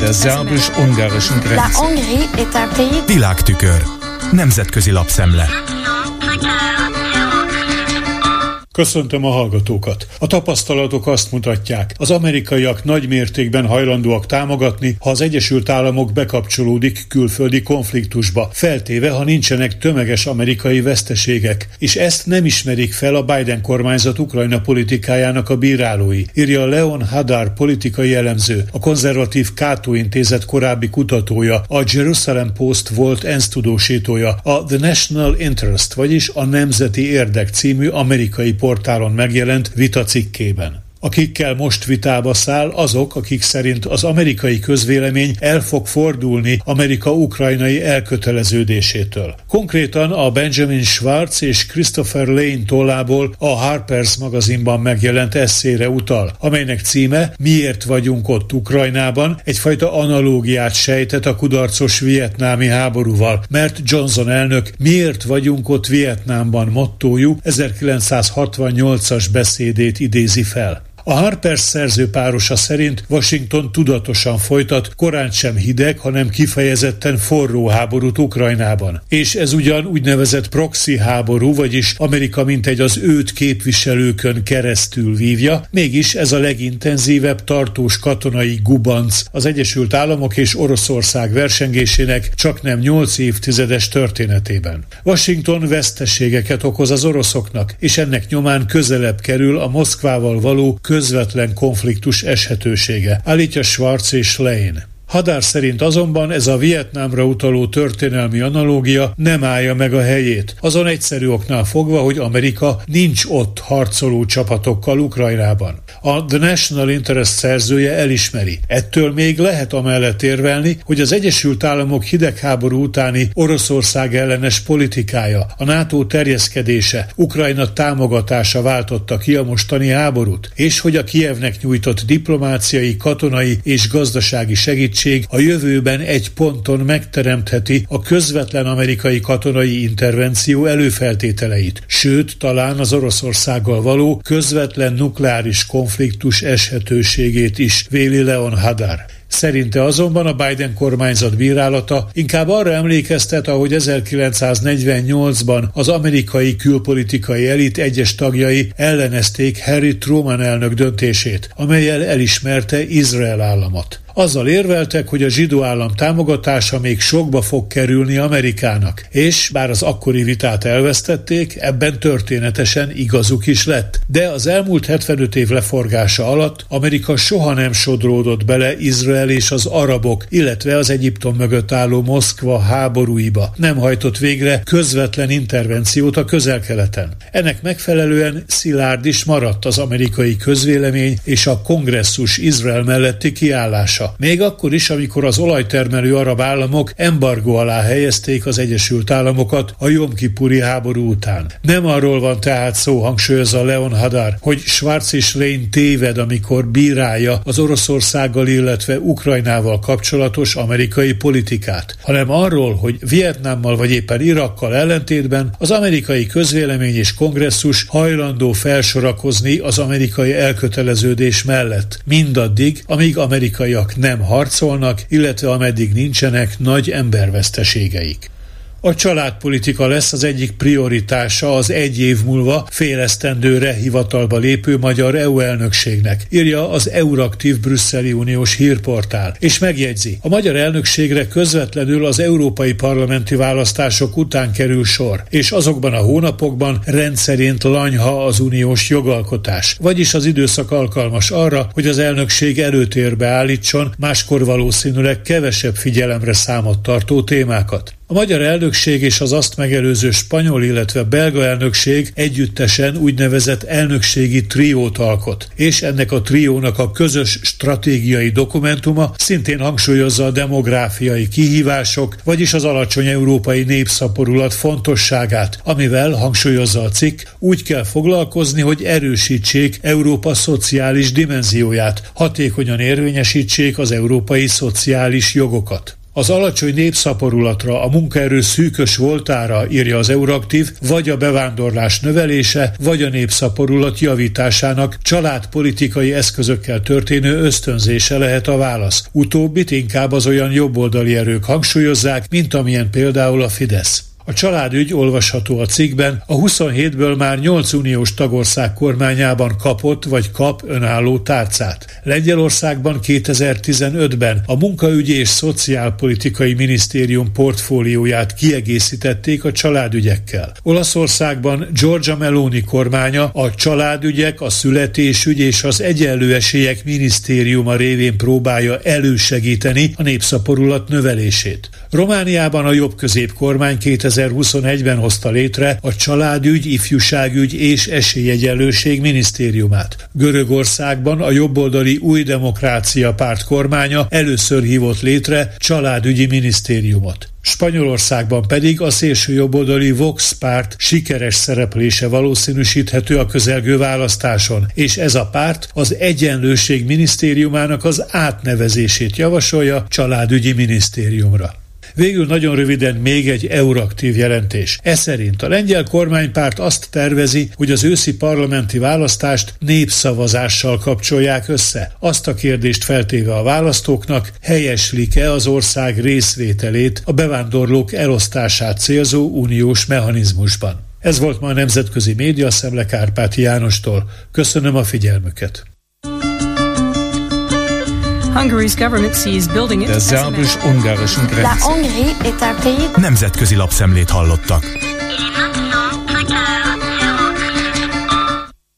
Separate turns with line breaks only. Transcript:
der szerbus-ungarischen Grenze. Világtükör. Nemzetközi lapszemle.
Köszöntöm a hallgatókat. A tapasztalatok azt mutatják, az amerikaiak nagy mértékben hajlandóak támogatni, ha az Egyesült Államok bekapcsolódik külföldi konfliktusba, feltéve, ha nincsenek tömeges amerikai veszteségek, és ezt nem ismerik fel a Biden kormányzat Ukrajna politikájának a bírálói, írja Leon Hadar politikai elemző, a konzervatív Kátó intézet korábbi kutatója, a Jerusalem Post volt ENSZ tudósítója, a The National Interest, vagyis a Nemzeti Érdek című amerikai portálon megjelent vitacikkében. Akikkel most vitába száll azok, akik szerint az amerikai közvélemény el fog fordulni Amerika ukrajnai elköteleződésétől. Konkrétan a Benjamin Schwartz és Christopher Lane tollából a Harper's magazinban megjelent eszére utal, amelynek címe Miért vagyunk ott Ukrajnában, egyfajta analógiát sejtett a kudarcos vietnámi háborúval, mert Johnson elnök Miért vagyunk ott Vietnámban mottójú 1968-as beszédét idézi fel. A Harpers szerző párosa szerint Washington tudatosan folytat korán sem hideg, hanem kifejezetten forró háborút Ukrajnában. És ez ugyan úgynevezett proxy háború, vagyis Amerika mint egy az őt képviselőkön keresztül vívja, mégis ez a legintenzívebb tartós katonai gubanc az Egyesült Államok és Oroszország versengésének csak nem nyolc évtizedes történetében. Washington veszteségeket okoz az oroszoknak, és ennek nyomán közelebb kerül a Moszkvával való közvetlen konfliktus eshetősége, állítja Schwarz és Lane. Hadár szerint azonban ez a Vietnámra utaló történelmi analógia nem állja meg a helyét. Azon egyszerű oknál fogva, hogy Amerika nincs ott harcoló csapatokkal Ukrajnában. A The National Interest szerzője elismeri. Ettől még lehet amellett érvelni, hogy az Egyesült Államok hidegháború utáni Oroszország ellenes politikája, a NATO terjeszkedése, Ukrajna támogatása váltotta ki a mostani háborút, és hogy a Kievnek nyújtott diplomáciai, katonai és gazdasági segítség segítség a jövőben egy ponton megteremtheti a közvetlen amerikai katonai intervenció előfeltételeit, sőt, talán az Oroszországgal való közvetlen nukleáris konfliktus eshetőségét is, véli Leon Hadar. Szerinte azonban a Biden kormányzat bírálata inkább arra emlékeztet, ahogy 1948-ban az amerikai külpolitikai elit egyes tagjai ellenezték Harry Truman elnök döntését, amelyel elismerte Izrael államot. Azzal érveltek, hogy a zsidó állam támogatása még sokba fog kerülni Amerikának, és bár az akkori vitát elvesztették, ebben történetesen igazuk is lett. De az elmúlt 75 év leforgása alatt Amerika soha nem sodródott bele Izrael és az arabok, illetve az Egyiptom mögött álló Moszkva háborúiba. Nem hajtott végre közvetlen intervenciót a közel-keleten. Ennek megfelelően szilárd is maradt az amerikai közvélemény és a kongresszus Izrael melletti kiállása. Még akkor is, amikor az olajtermelő arab államok embargó alá helyezték az Egyesült Államokat a Jomkipuri háború után. Nem arról van tehát szó, hangsúlyozza Leon Hadar, hogy Schwarz és Lane téved, amikor bírálja az Oroszországgal, illetve Ukrajnával kapcsolatos amerikai politikát, hanem arról, hogy Vietnámmal vagy éppen Irakkal ellentétben az amerikai közvélemény és kongresszus hajlandó felsorakozni az amerikai elköteleződés mellett, mindaddig, amíg amerikaiak nem harcolnak, illetve ameddig nincsenek nagy emberveszteségeik. A családpolitika lesz az egyik prioritása az egy év múlva félesztendőre hivatalba lépő magyar EU elnökségnek, írja az Euraktív Brüsszeli Uniós hírportál, és megjegyzi, a magyar elnökségre közvetlenül az európai parlamenti választások után kerül sor, és azokban a hónapokban rendszerint lanyha az uniós jogalkotás, vagyis az időszak alkalmas arra, hogy az elnökség előtérbe állítson máskor valószínűleg kevesebb figyelemre számot tartó témákat. A magyar elnökség és az azt megelőző spanyol, illetve belga elnökség együttesen úgynevezett elnökségi triót alkot, és ennek a triónak a közös stratégiai dokumentuma szintén hangsúlyozza a demográfiai kihívások, vagyis az alacsony európai népszaporulat fontosságát, amivel, hangsúlyozza a cikk, úgy kell foglalkozni, hogy erősítsék Európa szociális dimenzióját, hatékonyan érvényesítsék az európai szociális jogokat. Az alacsony népszaporulatra, a munkaerő szűkös voltára, írja az Euraktív, vagy a bevándorlás növelése, vagy a népszaporulat javításának családpolitikai eszközökkel történő ösztönzése lehet a válasz. Utóbbit inkább az olyan jobboldali erők hangsúlyozzák, mint amilyen például a Fidesz. A családügy olvasható a cikkben, a 27-ből már 8 uniós tagország kormányában kapott vagy kap önálló tárcát. Lengyelországban 2015-ben a munkaügyi és szociálpolitikai minisztérium portfólióját kiegészítették a családügyekkel. Olaszországban Giorgia Meloni kormánya a családügyek, a születésügy és az egyenlő esélyek minisztériuma révén próbálja elősegíteni a népszaporulat növelését. Romániában a jobb közép kormány 2021-ben hozta létre a Családügy, Ifjúságügy és Esélyegyenlőség minisztériumát. Görögországban a jobboldali Új Demokrácia párt kormánya először hívott létre családügyi minisztériumot. Spanyolországban pedig a szélső jobboldali Vox párt sikeres szereplése valószínűsíthető a közelgő választáson, és ez a párt az Egyenlőség minisztériumának az átnevezését javasolja családügyi minisztériumra. Végül nagyon röviden még egy euraktív jelentés. E szerint a lengyel kormánypárt azt tervezi, hogy az őszi parlamenti választást népszavazással kapcsolják össze. Azt a kérdést feltéve a választóknak, helyeslik-e az ország részvételét a bevándorlók elosztását célzó uniós mechanizmusban. Ez volt ma a Nemzetközi Média Szemle Kárpáti Jánostól. Köszönöm a figyelmüket!
Der szerbus-ungarischen Grenze. Nemzetközi lapszemlét hallottak.